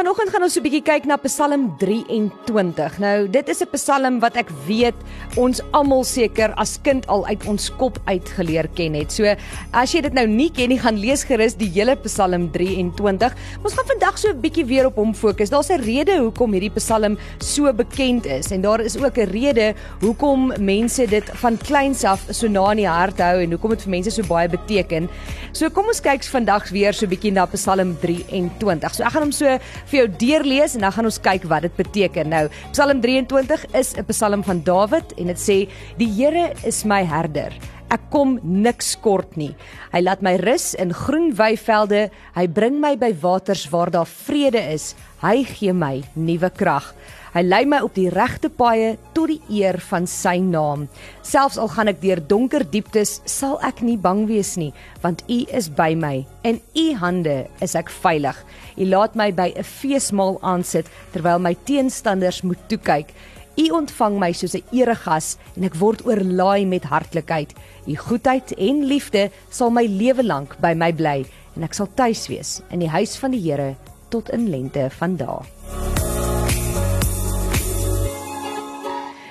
Vanoggend gaan ons 'n bietjie kyk na Psalm 23. Nou, dit is 'n Psalm wat ek weet ons almal seker as kind al uit ons kop uitgeleer ken het. So, as jy dit nou nie ken nie, gaan lees gerus die hele Psalm 23. Ons gaan vandag so 'n bietjie weer op hom fokus. Daar's 'n rede hoekom hierdie Psalm so bekend is en daar is ook 'n rede hoekom mense dit van kleins af so na in die hart hou en hoekom dit vir mense so baie beteken. So, kom ons kyk vandag weer so 'n bietjie na Psalm 23. So, ek gaan hom so vir jou deurlees en dan gaan ons kyk wat dit beteken. Nou, Psalm 23 is 'n Psalm van Dawid en dit sê: "Die Here is my herder. Ek kom niks kort nie. Hy laat my rus in groen weivelde. Hy bring my by waters waar daar vrede is. Hy gee my nuwe krag." Hy lei my op die regte paaie tot die eer van sy naam. Selfs al gaan ek deur donker dieptes, sal ek nie bang wees nie, want U is by my. In U hande is ek veilig. U laat my by 'n feesmaal aansit terwyl my teenstanders moet toe kyk. U ontvang my soos 'n eregas en ek word oorlaai met hartlikheid. U goedheid en liefde sal my lewe lank by my bly en ek sal tuis wees in die huis van die Here tot in lente van dae.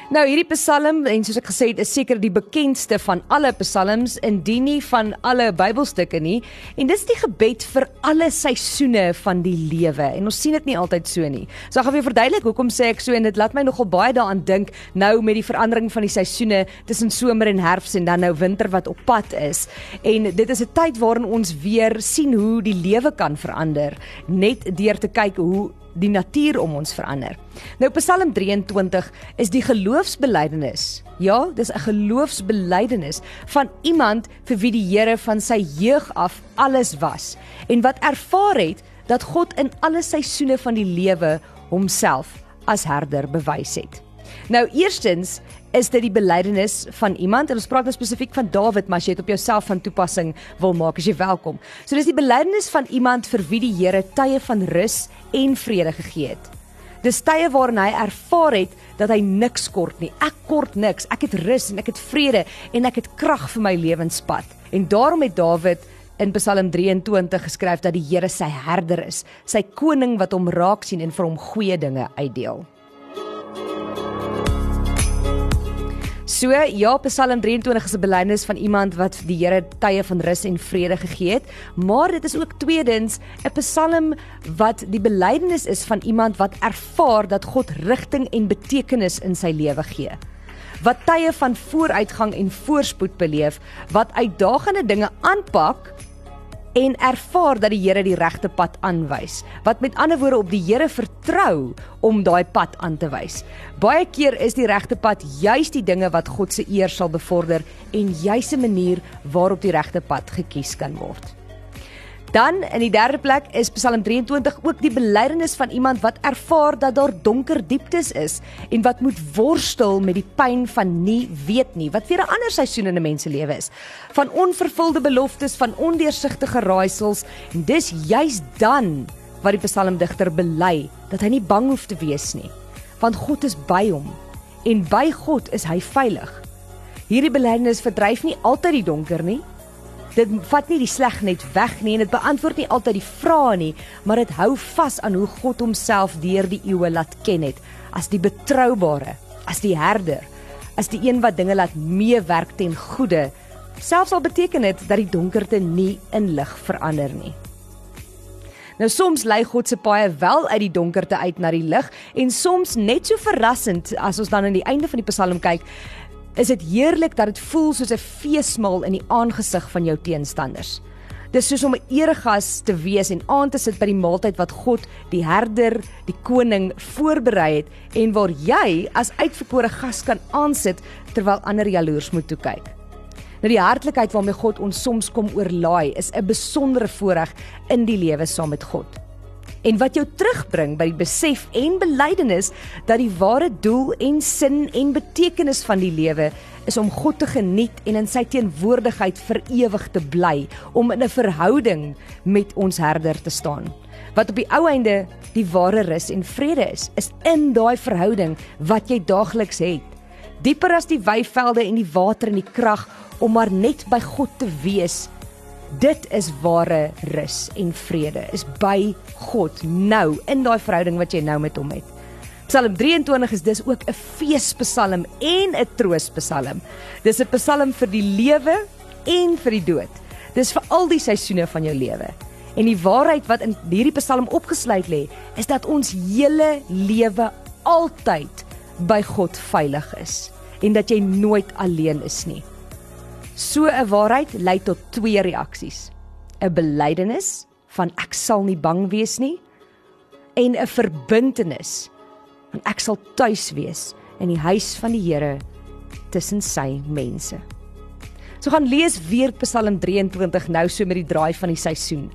Nou hierdie Psalm en soos ek gesê het is seker die bekendste van alle psalms indien nie van alle Bybelstukke nie. En dis die gebed vir alle seisoene van die lewe. En ons sien dit nie altyd so nie. So ek gaan vir verduidelik hoekom sê ek so en dit laat my nogal baie daaraan dink nou met die verandering van die seisoene tussen somer en herfs en dan nou winter wat op pad is. En dit is 'n tyd waarin ons weer sien hoe die lewe kan verander net deur te kyk hoe die natuur om ons verander. Nou Psalm 23 is die geloofsbelijdenis. Ja, dis 'n geloofsbelijdenis van iemand vir wie die Here van sy jeug af alles was en wat ervaar het dat God in alle seisoene van die lewe homself as herder bewys het. Nou eerstens is dit die belydenis van iemand en ons praat nou spesifiek van Dawid, maar as jy dit op jouself van toepassing wil maak, as jy welkom. So dis die belydenis van iemand vir wie die Here tye van rus en vrede gegee het. Dis tye waarin hy ervaar het dat hy niks kort nie. Ek kort niks. Ek het rus en ek het vrede en ek het krag vir my lewenspad. En daarom het Dawid in Psalm 23 geskryf dat die Here sy herder is, sy koning wat hom raak sien en vir hom goeie dinge uitdeel. So ja, Psalm 23 is 'n belydenis van iemand wat die Here tye van rus en vrede gegee het, maar dit is ook tweedens 'n Psalm wat die belydenis is van iemand wat ervaar dat God rigting en betekenis in sy lewe gee. Wat tye van vooruitgang en voorspoed beleef, wat uitdagende dinge aanpak en ervaar dat die Here die regte pad aanwys. Wat met ander woorde op die Here vertrou om daai pad aan te wys. Baie keer is die regte pad juis die dinge wat God se eer sal bevorder en juis 'n manier waarop die regte pad gekies kan word. Dan in die derde plek is Psalm 23 ook die belydenis van iemand wat ervaar dat daar donker dieptes is en wat moet worstel met die pyn van nie weet nie wat weer 'n ander seisoen in 'n mens se lewe is. Van onvervulde beloftes van ondeursigtige raaisels en dis juis dan wat die psalmdigter bely dat hy nie bang hoef te wees nie want God is by hom en by God is hy veilig. Hierdie belydenis verdryf nie altyd die donker nie dit vat nie die sleg net weg nie en dit beantwoord nie altyd die vrae nie, maar dit hou vas aan hoe God homself deur die eeue laat ken het as die betroubare, as die herder, as die een wat dinge laat meewerk ten goeie. Selfs al beteken dit dat die donkerte nie in lig verander nie. Nou soms lei God se paai wel uit die donkerte uit na die lig en soms net so verrassend as ons dan aan die einde van die Psalm kyk, is dit heerlik dat dit voel soos 'n feesmaal in die aangesig van jou teenstanders. Dis soos om 'n eregas te wees en aan te sit by die maaltyd wat God, die herder, die koning voorberei het en waar jy as uitverkore gas kan aansit terwyl ander jaloers moet toe kyk. Nou die hartlikheid waarmee God ons soms kom oorlaai is 'n besondere voorreg in die lewe saam met God en wat jou terugbring by die besef en belydenis dat die ware doel en sin en betekenis van die lewe is om God te geniet en in sy teenwoordigheid vir ewig te bly, om in 'n verhouding met ons herder te staan. Wat op die ou einde die ware rus en vrede is, is in daai verhouding wat jy daagliks het. Dieper as die weivelde en die water en die krag om maar net by God te wees. Dit is ware rus en vrede. Is by God nou in daai verhouding wat jy nou met hom het. Psalm 23 is dis ook 'n feespsalm en 'n troospsalm. Dis 'n psalm vir die lewe en vir die dood. Dis vir al die seisoene van jou lewe. En die waarheid wat in hierdie psalm opgesluit lê, is dat ons hele lewe altyd by God veilig is en dat jy nooit alleen is nie. So 'n waarheid lei tot twee reaksies. 'n Belydenis van ek sal nie bang wees nie en 'n verbintenis van ek sal tuis wees in die huis van die Here tussen sy mense. So gaan lees weer Psalm 23 nou so met die draai van die seisoen.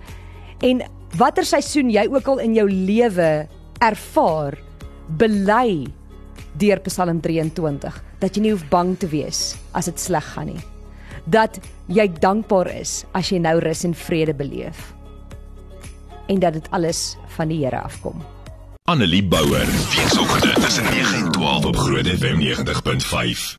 En watter seisoen jy ook al in jou lewe ervaar, bely deur Psalm 23 dat jy nie hoef bang te wees as dit sleg gaan nie. Dat jy dankbaar is as jy nou rus en vrede beleef. En dat dit alles van die Here afkom. Annelie Bouwer, weekoggend tussen 9 en 12 op Groot FM 90.5.